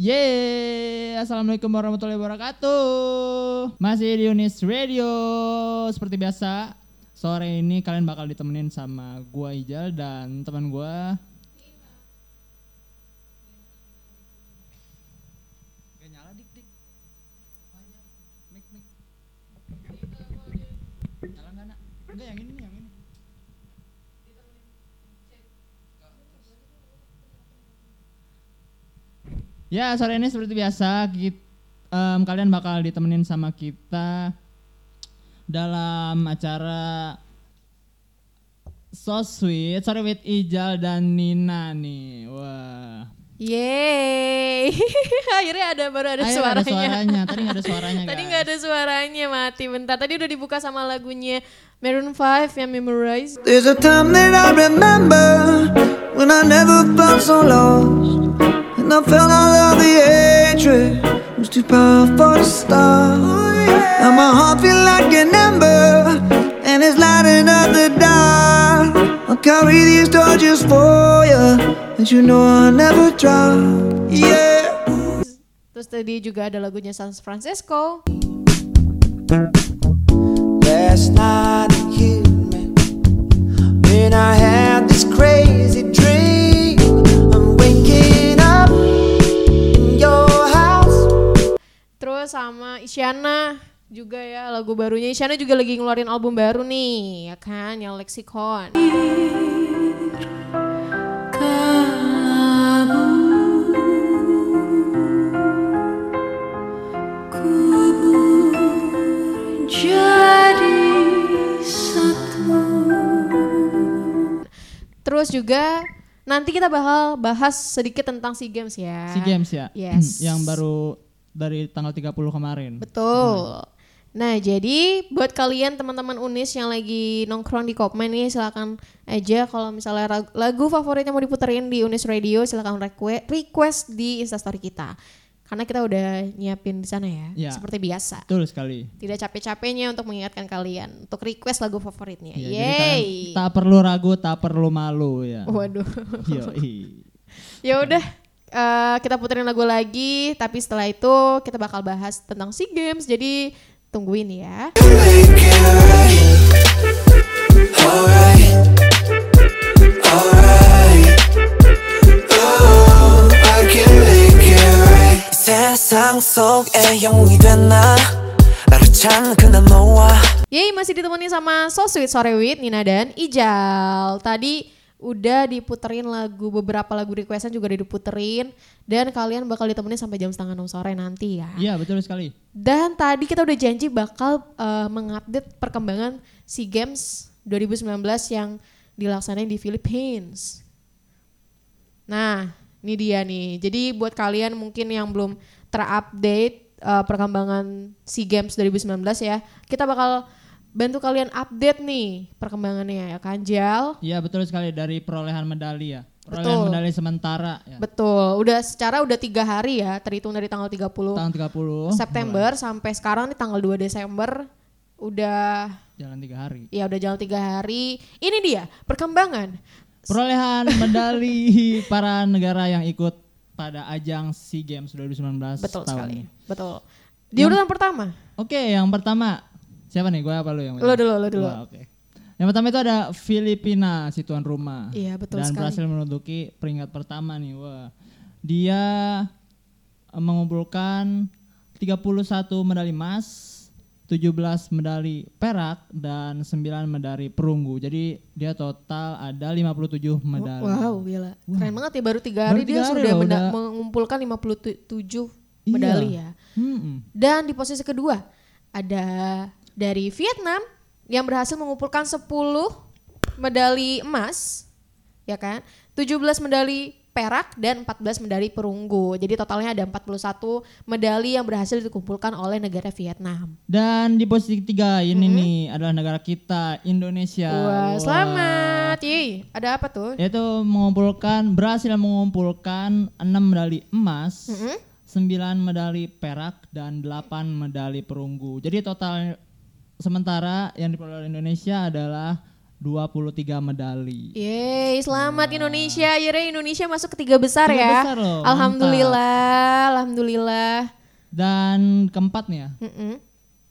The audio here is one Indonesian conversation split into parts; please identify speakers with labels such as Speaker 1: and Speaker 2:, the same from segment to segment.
Speaker 1: Yeay, Assalamualaikum warahmatullahi wabarakatuh. Masih di Unis Radio. Seperti biasa Sore ini kalian bakal ditemenin sama gua Ijal dan teman gua Gak nyala dik dik Mik mik Nyala nggak nak? Enggak yang ini yang ini Ya sore ini seperti biasa kit- em, kalian bakal ditemenin sama kita dalam acara So Sweet Sore with Ijal dan Nina nih. Wah.
Speaker 2: Yeay, akhirnya ada baru ada
Speaker 1: Ayo,
Speaker 2: suaranya.
Speaker 1: ada suaranya. Tadi nggak ada suaranya
Speaker 2: Tadi nggak ada suaranya mati bentar. Tadi udah dibuka sama lagunya Maroon 5 yang Memorize.
Speaker 3: There's a time that I remember when I never felt so lost. And I felt all of the hatred was too powerful to stop. Now my heart feel like an ember and it's lighting up the dark. I'll carry these torches for you, and you know I'll never drop. Yeah.
Speaker 2: Terus tadi juga ada lagunya San Francisco.
Speaker 3: Last night it hit me when I had this crazy dream. I'm waking up in your house.
Speaker 2: Terus sama Isyana juga ya lagu barunya. Isyana juga lagi ngeluarin album baru nih, ya kan, yang Lexicon. Terus juga nanti kita bakal bahas sedikit tentang SEA Games ya.
Speaker 1: Si Games ya.
Speaker 2: Yes.
Speaker 1: Yang baru dari tanggal 30 kemarin.
Speaker 2: Betul. Nah, jadi buat kalian teman-teman Unis yang lagi nongkrong di Kopmen nih silakan aja kalau misalnya rag- lagu favoritnya mau diputerin di Unis Radio silakan request request di Instastory kita. Karena kita udah nyiapin di sana ya,
Speaker 1: Ya.
Speaker 2: seperti biasa.
Speaker 1: Betul sekali.
Speaker 2: Tidak capek-capeknya untuk mengingatkan kalian untuk request lagu favoritnya.
Speaker 1: Ya, jadi
Speaker 2: Yeay.
Speaker 1: tak perlu ragu, tak perlu malu ya.
Speaker 2: Waduh.
Speaker 1: Yoi.
Speaker 2: ya udah eh, kita puterin lagu lagi tapi setelah itu kita bakal bahas tentang SEA Games. Jadi tungguin ya.
Speaker 3: I 세상 속에 영웅이 됐나? 나를 찾는 그날 너와
Speaker 2: Yeay masih ditemani sama So Sweet Sore With Nina dan Ijal. Tadi udah diputerin lagu beberapa lagu requestan juga udah diputerin dan kalian bakal ditemenin sampai jam setengah enam sore nanti ya.
Speaker 1: Iya betul sekali.
Speaker 2: Dan tadi kita udah janji bakal eh, mengupdate perkembangan SEA Games 2019 yang dilaksanain di Philippines. Nah, ini dia nih. Jadi buat kalian mungkin yang belum terupdate eh, perkembangan SEA Games 2019 ya, kita bakal bantu kalian update nih perkembangannya ya kan Jal.
Speaker 1: Iya betul sekali dari perolehan medali ya. Perolehan
Speaker 2: Betul.
Speaker 1: medali sementara ya.
Speaker 2: Betul, udah secara udah tiga hari ya, terhitung dari tanggal 30
Speaker 1: Tahun 30
Speaker 2: September sampai sekarang nih tanggal 2 Desember udah
Speaker 1: jalan tiga hari.
Speaker 2: ya udah jalan tiga hari. Ini dia perkembangan.
Speaker 1: Perolehan medali para negara yang ikut pada ajang SEA Games 2019
Speaker 2: Betul
Speaker 1: tahun
Speaker 2: sekali.
Speaker 1: ini.
Speaker 2: Betul. Di urutan pertama.
Speaker 1: Oke, yang pertama siapa nih? Gue apa lu yang?
Speaker 2: Lo dulu, lo dulu.
Speaker 1: Oke. Yang pertama itu ada Filipina si tuan rumah.
Speaker 2: Iya, betul
Speaker 1: Dan
Speaker 2: sekali.
Speaker 1: berhasil menduduki peringkat pertama nih. Wah. Dia mengumpulkan 31 medali emas, 17 medali perak dan 9 medali perunggu. Jadi dia total ada 57 medali.
Speaker 2: Wow, gila. Keren banget ya baru tiga hari
Speaker 1: Baru
Speaker 2: dia
Speaker 1: tiga hari
Speaker 2: sudah
Speaker 1: udah.
Speaker 2: mengumpulkan 57
Speaker 1: Iya.
Speaker 2: medali ya.
Speaker 1: Hmm.
Speaker 2: Dan di posisi kedua ada dari Vietnam yang berhasil mengumpulkan 10 medali emas, ya kan? 17 medali perak dan 14 medali perunggu. Jadi totalnya ada 41 medali yang berhasil dikumpulkan oleh negara Vietnam.
Speaker 1: Dan di posisi ketiga ini nih adalah negara kita Indonesia.
Speaker 2: Wah, selamat. Yeay, ada apa tuh?
Speaker 1: Yaitu mengumpulkan berhasil mengumpulkan 6 medali emas,
Speaker 2: Mm-mm.
Speaker 1: 9 medali perak dan 8 medali perunggu. Jadi total sementara yang diperoleh Indonesia adalah 23 medali.
Speaker 2: Yeay, selamat Indonesia. Akhirnya Indonesia masuk ke tiga besar
Speaker 1: Tiga
Speaker 2: ya.
Speaker 1: besar loh,
Speaker 2: alhamdulillah, alhamdulillah.
Speaker 1: Dan keempat nih ya,
Speaker 2: Mm-mm.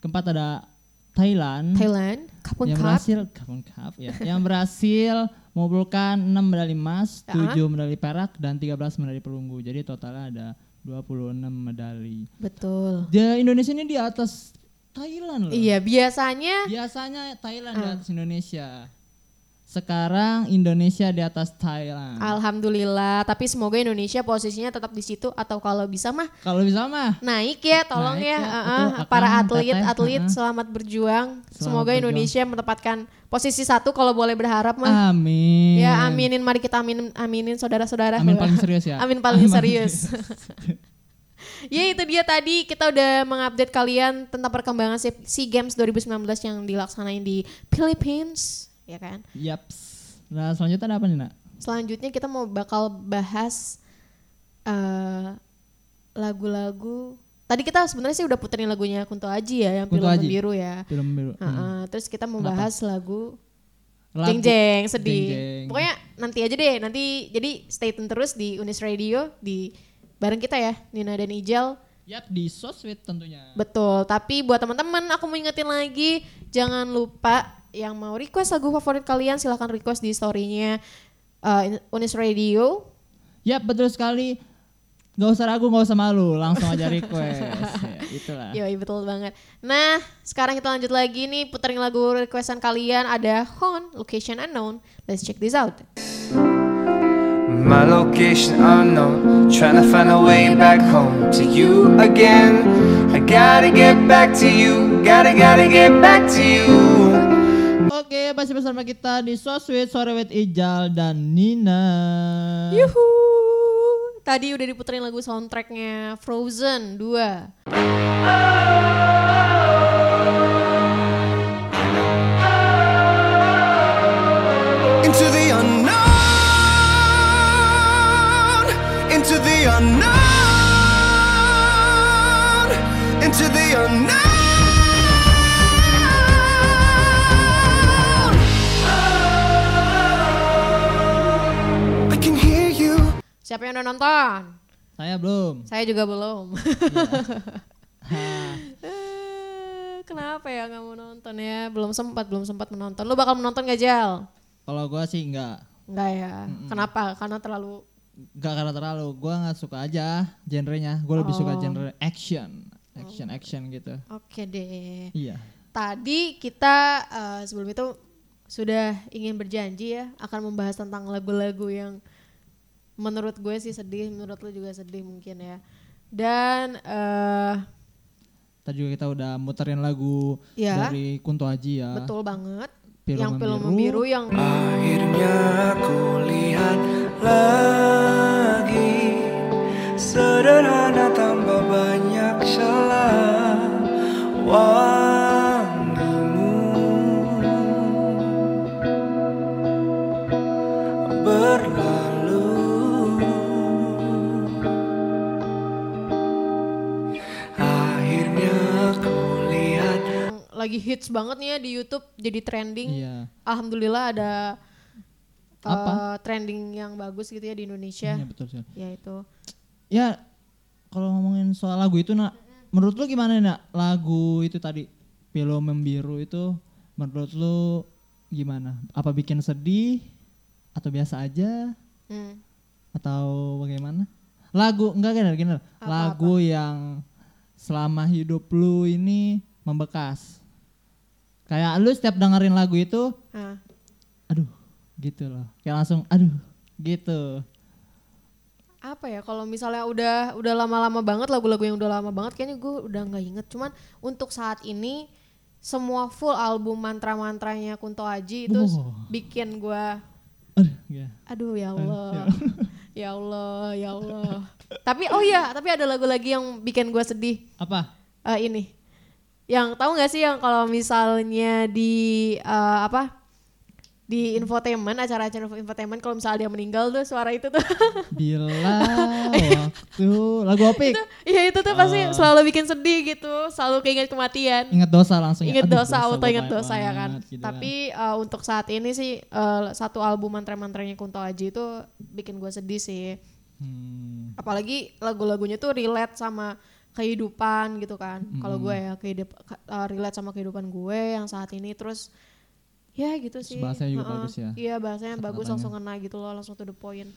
Speaker 1: keempat ada Thailand,
Speaker 2: Thailand, Kapun
Speaker 1: yang
Speaker 2: Cup.
Speaker 1: berhasil Kapun Cup ya, yang berhasil mengumpulkan 6 medali emas,
Speaker 2: Ya.
Speaker 1: 7 medali perak dan 13 medali perunggu. Jadi totalnya ada 26 medali.
Speaker 2: Betul.
Speaker 1: Di Indonesia ini di atas Thailand loh.
Speaker 2: Iya, biasanya
Speaker 1: Biasanya Thailand di
Speaker 2: Ah.
Speaker 1: atas Indonesia. Sekarang Indonesia di atas Thailand.
Speaker 2: alhamdulillah, tapi semoga Indonesia posisinya tetap di situ atau kalau bisa mah
Speaker 1: Kalau bisa mah
Speaker 2: naik ya, tolong
Speaker 1: Naik
Speaker 2: ya.
Speaker 1: ya, betul, Akang,
Speaker 2: para atlet-atlet
Speaker 1: uh-uh.
Speaker 2: selamat berjuang.
Speaker 1: Selamat
Speaker 2: semoga
Speaker 1: berjuang.
Speaker 2: Indonesia menempatkan posisi satu kalau boleh berharap mah.
Speaker 1: amin.
Speaker 2: Ya aminin, mari kita aminin, aminin saudara-saudara.
Speaker 1: Amin paling serius ya.
Speaker 2: Amin paling serius. ya itu dia tadi kita udah mengupdate kalian tentang perkembangan SEA Games 2019 yang dilaksanain di Philippines, ya kan?
Speaker 1: Yaps. Nah selanjutnya ada apa nih nak?
Speaker 2: Selanjutnya kita mau bakal bahas eh, lagu-lagu. Tadi kita sebenarnya sih udah puterin lagunya Kunto Aji ya, yang
Speaker 1: Kunto
Speaker 2: film
Speaker 1: Aji.
Speaker 2: biru ya.
Speaker 1: Film biru. Hmm.
Speaker 2: Heeh, terus kita mau
Speaker 1: Kenapa?
Speaker 2: bahas lagu
Speaker 1: Lagu-
Speaker 2: Jeng Jeng sedih.
Speaker 1: Jeng-jeng.
Speaker 2: Pokoknya nanti aja deh. Nanti jadi stay tune terus di Unis Radio di bareng kita ya Nina dan Ijal.
Speaker 1: Yap di sosmed tentunya.
Speaker 2: Betul. Tapi buat teman-teman aku mau ingetin lagi jangan lupa yang mau request lagu favorit kalian silahkan request di storynya uh, Unis Radio.
Speaker 1: Yap betul sekali. Gak usah ragu, gak usah malu, langsung aja request. ya, itulah.
Speaker 2: Yoi betul banget. Nah sekarang kita lanjut lagi nih puterin lagu requestan kalian ada Hon Location Unknown. Let's check this out.
Speaker 4: My location unknown, trying to find a way back home to you again. I gotta get back to you, gotta, gotta get back to you.
Speaker 1: Oke, masih bersama kita di Sosmed Sore with Ijal dan Nina.
Speaker 2: Yuhu. Tadi udah diputerin lagu soundtracknya Frozen 2.
Speaker 3: Into
Speaker 2: nonton?
Speaker 1: Saya belum.
Speaker 2: Saya juga belum.
Speaker 1: Hah,
Speaker 2: Eh, Kenapa ya nggak mau nonton ya? Belum sempat, belum sempat menonton. Lu bakal menonton gak Jal?
Speaker 1: Kalau gua sih enggak.
Speaker 2: Enggak ya. Kenapa? Karena terlalu
Speaker 1: Enggak karena terlalu, gua nggak suka aja genrenya. Gua lebih suka
Speaker 2: Oh.
Speaker 1: genre action, action action gitu.
Speaker 2: Oke deh.
Speaker 1: Iya.
Speaker 2: Tadi kita eh, sebelum itu sudah ingin berjanji ya akan membahas tentang lagu-lagu yang menurut gue sih sedih, menurut lu juga sedih mungkin ya. Dan eh
Speaker 1: Tadi juga kita udah muterin lagu
Speaker 2: Ya.
Speaker 1: dari Kunto Aji ya.
Speaker 2: betul banget
Speaker 1: Film
Speaker 2: yang film
Speaker 1: Membiru.
Speaker 2: biru yang
Speaker 4: Akhirnya lagi
Speaker 2: hits banget nih ya di YouTube jadi trending.
Speaker 1: Iya.
Speaker 2: Alhamdulillah ada
Speaker 1: Apa?
Speaker 2: eh, trending yang bagus gitu ya di Indonesia.
Speaker 1: Iya betul sekali.
Speaker 2: Ya itu.
Speaker 1: Ya kalau ngomongin soal lagu itu nak, menurut lu gimana nak lagu itu tadi film membiru itu menurut lu gimana? Apa bikin sedih atau biasa aja
Speaker 2: Hmm.
Speaker 1: atau bagaimana? Lagu enggak gini gini lagu yang selama hidup lu ini membekas. Kayak lu setiap dengerin lagu itu,
Speaker 2: Nah,
Speaker 1: aduh, gitu loh. Kayak langsung, aduh, gitu.
Speaker 2: apa ya kalau misalnya udah udah lama-lama banget lagu-lagu yang udah lama banget kayaknya gue udah nggak inget cuman untuk saat ini semua full album mantra-mantranya Kunto Aji itu
Speaker 1: Wow.
Speaker 2: bikin gue
Speaker 1: Aduh, ya.
Speaker 2: aduh ya Allah ya Allah ya Allah tapi oh iya tapi ada lagu lagi yang bikin gue sedih
Speaker 1: Apa?
Speaker 2: Eh, ini yang tahu nggak sih yang kalau misalnya di eh, apa di infotainment acara-acara infotainment kalau misalnya dia meninggal tuh suara itu tuh
Speaker 1: Bila waktu lagu opik.
Speaker 2: Iya itu tuh pasti
Speaker 1: Oh.
Speaker 2: selalu bikin sedih gitu, selalu keinget kematian.
Speaker 1: Ingat dosa langsung. ya.
Speaker 2: Ingat
Speaker 1: Aduh,
Speaker 2: dosa, auto
Speaker 1: gua
Speaker 2: ingat
Speaker 1: banyak
Speaker 2: dosa ya kan.
Speaker 1: gitu
Speaker 2: Tapi eh, untuk saat ini sih eh, satu album mantra-mantranya Kunto Aji itu bikin gue sedih sih.
Speaker 1: Hmm.
Speaker 2: Apalagi lagu-lagunya tuh relate sama kehidupan gitu kan. Kalau gue ya kehidup eh, relate sama kehidupan gue yang saat ini terus ya gitu sih.
Speaker 1: bahasanya juga
Speaker 2: Heeh.
Speaker 1: bagus ya.
Speaker 2: Iya bahasanya bagus langsung kena gitu loh, langsung to the point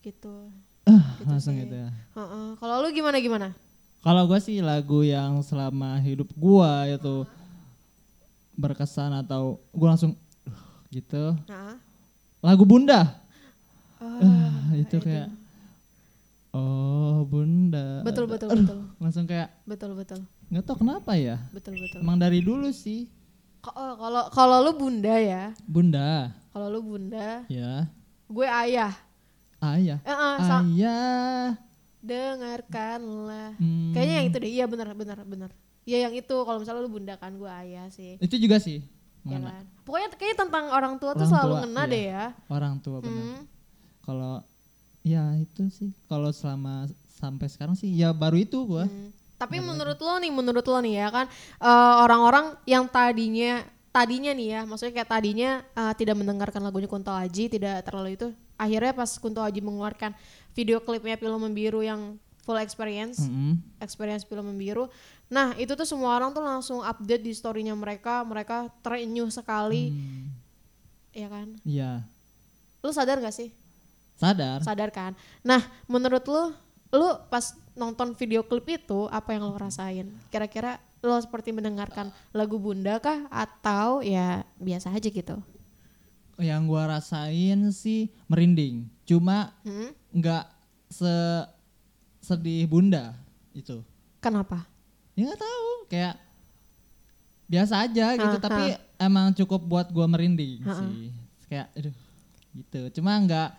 Speaker 2: gitu.
Speaker 1: Ah,
Speaker 2: Gitu
Speaker 1: langsung
Speaker 2: sih.
Speaker 1: gitu ya.
Speaker 2: Heeh. Kalau lu gimana gimana?
Speaker 1: Kalau gue sih lagu yang selama hidup gua itu berkesan atau gua langsung "Uh," gitu.
Speaker 2: Nah,
Speaker 1: Lagu Bunda.
Speaker 2: oh,
Speaker 1: Ah, itu kayak oh Bunda.
Speaker 2: betul betul
Speaker 1: Aduh,
Speaker 2: betul
Speaker 1: Langsung kayak
Speaker 2: betul betul
Speaker 1: nggak tau kenapa ya.
Speaker 2: betul betul.
Speaker 1: Emang dari dulu sih
Speaker 2: oh, Kalau kalau lu bunda ya,
Speaker 1: Bunda.
Speaker 2: kalau lu bunda,
Speaker 1: Ya.
Speaker 2: gue ayah.
Speaker 1: Ayah.
Speaker 2: Eh, eh,
Speaker 1: Ayah.
Speaker 2: dengarkanlah.
Speaker 1: Hmm.
Speaker 2: Kayaknya yang itu deh. Iya benar benar benar. Iya yang itu. Kalau misalnya lu bunda kan gue ayah sih.
Speaker 1: Itu juga sih.
Speaker 2: Ya kan? Pokoknya kayaknya tentang orang tua tuh
Speaker 1: Orang
Speaker 2: selalu
Speaker 1: tua,
Speaker 2: ngena
Speaker 1: iya.
Speaker 2: deh ya.
Speaker 1: Orang tua benar.
Speaker 2: Hmm.
Speaker 1: Kalau ya itu sih kalau selama sampai sekarang sih ya baru itu gua.
Speaker 2: Hmm. Tapi menurut lo nih, menurut lo nih ya kan eh, orang-orang yang tadinya tadinya nih ya, maksudnya kayak tadinya eh, tidak mendengarkan lagunya Kunto Aji, tidak terlalu itu, akhirnya pas Kunto Aji mengeluarkan video klipnya film membiru yang full experience,
Speaker 1: Mm-mm.
Speaker 2: experience film membiru. Nah itu tuh semua orang tuh langsung update di storynya mereka, mereka terenyuh sekali,
Speaker 1: Hmm,
Speaker 2: ya kan?
Speaker 1: Iya.
Speaker 2: Lu sadar gak sih?
Speaker 1: Sadar.
Speaker 2: Sadar kan? Nah menurut lu, lu pas nonton video klip itu apa yang lo rasain? Kira-kira lo seperti mendengarkan lagu Bunda kah atau ya biasa aja gitu?
Speaker 1: Yang gua rasain sih merinding. Cuma
Speaker 2: Hmm?
Speaker 1: nggak se sedih bunda itu.
Speaker 2: Kenapa?
Speaker 1: Ya nggak tahu. Kayak biasa aja gitu.
Speaker 2: Ah,
Speaker 1: tapi emang cukup buat gua merinding
Speaker 2: ah.
Speaker 1: sih. Kayak aduh gitu. Cuma nggak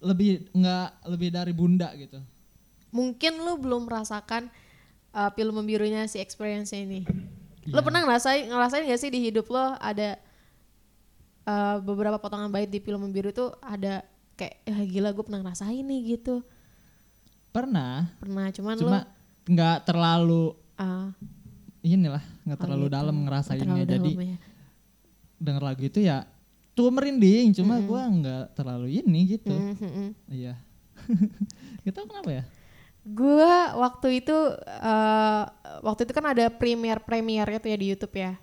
Speaker 1: lebih nggak lebih dari bunda gitu.
Speaker 2: Mungkin lu belum merasakan uh, film membirunya si experience ini. Lo
Speaker 1: Iya.
Speaker 2: pernah ngerasain ngerasain gak sih di hidup lo ada uh, beberapa potongan bait di film membiru tuh ada kayak ya gila gue pernah ngerasain nih gitu.
Speaker 1: Pernah.
Speaker 2: Pernah cuman,
Speaker 1: Cuma
Speaker 2: lo
Speaker 1: nggak terlalu
Speaker 2: uh,
Speaker 1: inilah nggak
Speaker 2: Oh
Speaker 1: terlalu
Speaker 2: gitu.
Speaker 1: dalam ngerasainnya.
Speaker 2: terlalu
Speaker 1: Jadi
Speaker 2: dalam ya.
Speaker 1: denger lagu itu ya tuh merinding. Cuma gua nggak terlalu ini gitu.
Speaker 2: Mm, mm, mm.
Speaker 1: Iya. Kita kenapa ya?
Speaker 2: Gue waktu itu eh, waktu itu kan ada premier premiernya tuh ya di YouTube ya.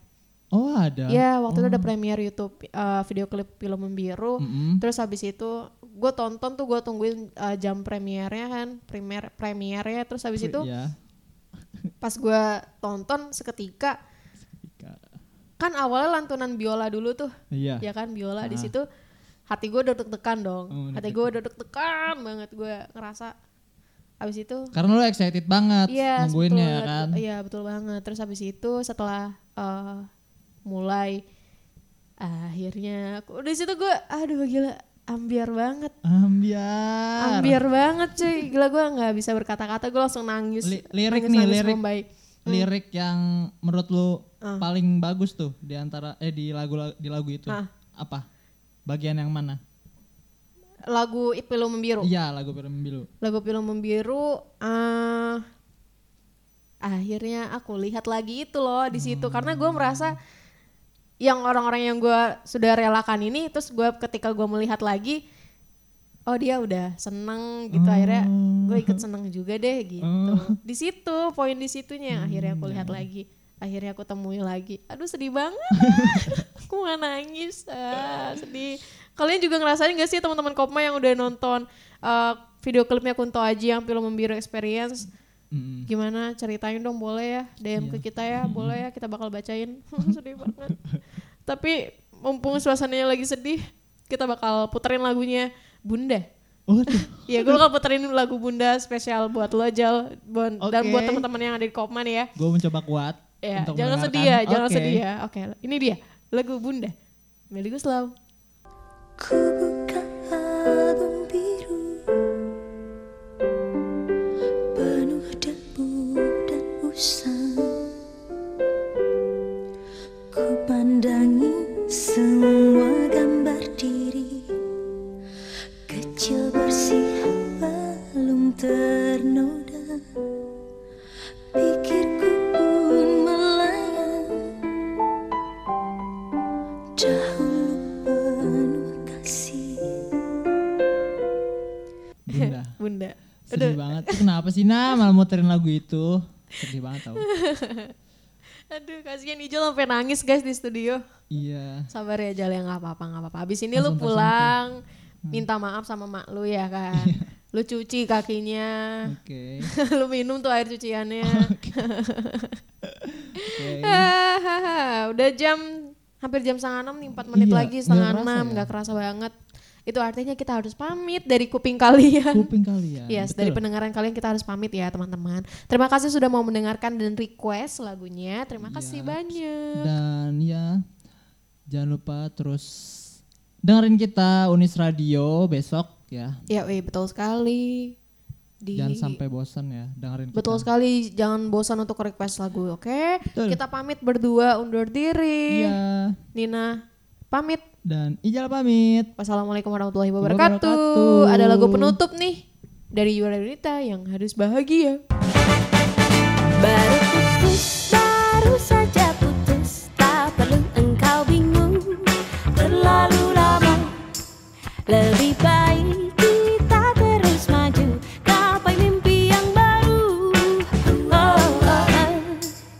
Speaker 1: Oh ada.
Speaker 2: Iya waktu itu ada premier YouTube eh, video klip film membiru.
Speaker 1: Mm-mm.
Speaker 2: Terus habis itu gue tonton tuh gue tungguin eh, jam premiernya kan premier premiernya. Terus habis itu
Speaker 1: Iya.
Speaker 2: pas gue tonton seketika
Speaker 1: Ketika-
Speaker 2: kan awalnya lantunan biola dulu tuh
Speaker 1: Iya.
Speaker 2: ya kan biola di
Speaker 1: Ah.
Speaker 2: situ hati gue udah deg-degan dong.
Speaker 1: Oh,
Speaker 2: hati gue udah deg-degan banget gue ngerasa. Habis itu
Speaker 1: Karena lo excited banget
Speaker 2: Iya,
Speaker 1: nungguinnya
Speaker 2: betul,
Speaker 1: ya kan.
Speaker 2: Iya, betul banget. Terus habis itu setelah eh, mulai akhirnya aku di situ gue aduh gila ambiar banget.
Speaker 1: Ambiar.
Speaker 2: Ambiar banget cuy. Gila gue nggak bisa berkata-kata, gue langsung nangis.
Speaker 1: Li- lirik
Speaker 2: nangis,
Speaker 1: nih,
Speaker 2: nangis
Speaker 1: lirik.
Speaker 2: Mumbai.
Speaker 1: Lirik yang menurut lo
Speaker 2: Ah.
Speaker 1: paling bagus tuh di antara eh di lagu di lagu itu.
Speaker 2: Ah.
Speaker 1: Apa? Bagian yang mana?
Speaker 2: Lagu Pilu Membiru.
Speaker 1: Iya, lagu film biru.
Speaker 2: Lagu Pilu Membiru eh akhirnya aku lihat lagi itu loh di situ karena gue merasa yang orang-orang yang gue sudah relakan ini terus gue ketika gue melihat lagi oh dia udah seneng gitu akhirnya gue ikut seneng juga deh gitu di situ poin di situnya akhirnya aku lihat lagi akhirnya aku temui lagi. Aduh sedih banget. Aku mau nangis ah, sedih. Kalian juga ngerasain gak sih teman-teman Kopma yang udah nonton uh, video klipnya Kunto Aji yang film membiru experience?
Speaker 1: Mm-mm.
Speaker 2: gimana? Ceritain dong boleh ya? DM ke kita ya boleh ya? Kita bakal bacain. Sedih banget. Tapi mumpung suasananya lagi sedih kita bakal puterin lagunya Bunda.
Speaker 1: Waduh.
Speaker 2: ya gue bakal puterin lagu Bunda spesial buat lo Jal Bon- dan
Speaker 1: Oke.
Speaker 2: buat teman-teman yang ada di Kopman ya.
Speaker 1: Gue mencoba kuat.
Speaker 2: Ya
Speaker 1: untuk
Speaker 2: jangan sedih ya jangan
Speaker 1: Oke.
Speaker 2: sedih ya. Oke ini dia lagu Bunda. Meli Guslau
Speaker 5: Ku
Speaker 1: nah malah muterin lagu itu? Sedih banget tau.
Speaker 2: Aduh, kasihan Ijol sampai nangis guys di studio.
Speaker 1: iya.
Speaker 2: Sabar ya Jal ya nggak apa-apa nggak apa-apa. Abis ini
Speaker 1: Langsung
Speaker 2: lu pulang minta maaf sama mak lu ya kan. lu cuci kakinya.
Speaker 1: Oke.
Speaker 2: lu minum tuh air cuciannya.
Speaker 1: Oke.
Speaker 2: Hahaha, Udah jam hampir jam setengah enam nih, 4 menit
Speaker 1: Iya,
Speaker 2: lagi setengah
Speaker 1: nggak kerasa
Speaker 2: enam,
Speaker 1: ya?
Speaker 2: nggak kerasa banget. Itu artinya kita harus pamit dari kuping kalian.
Speaker 1: Kuping kalian.
Speaker 2: Yes,
Speaker 1: betul.
Speaker 2: dari pendengaran kalian kita harus pamit ya teman-teman. Terima kasih sudah mau mendengarkan dan request lagunya. Terima kasih
Speaker 1: Iya.
Speaker 2: banyak.
Speaker 1: Dan ya jangan lupa terus dengerin kita Unis Radio besok ya.
Speaker 2: Ya, weh, betul sekali. Di
Speaker 1: Jangan sampai bosan ya dengerin
Speaker 2: Betul
Speaker 1: kita.
Speaker 2: sekali, jangan bosan untuk request lagu, oke?
Speaker 1: Betul.
Speaker 2: Kita pamit berdua undur diri.
Speaker 1: Iya.
Speaker 2: Nina pamit.
Speaker 1: Dan Ijal pamit.
Speaker 2: Wassalamualaikum warahmatullahi wabarakatuh.
Speaker 1: Wabarakatuh.
Speaker 2: Ada lagu penutup nih dari Yura Yunita yang harus bahagia.
Speaker 5: Baru putus, baru saja putus Tak perlu engkau bingung Terlalu lama Lebih baik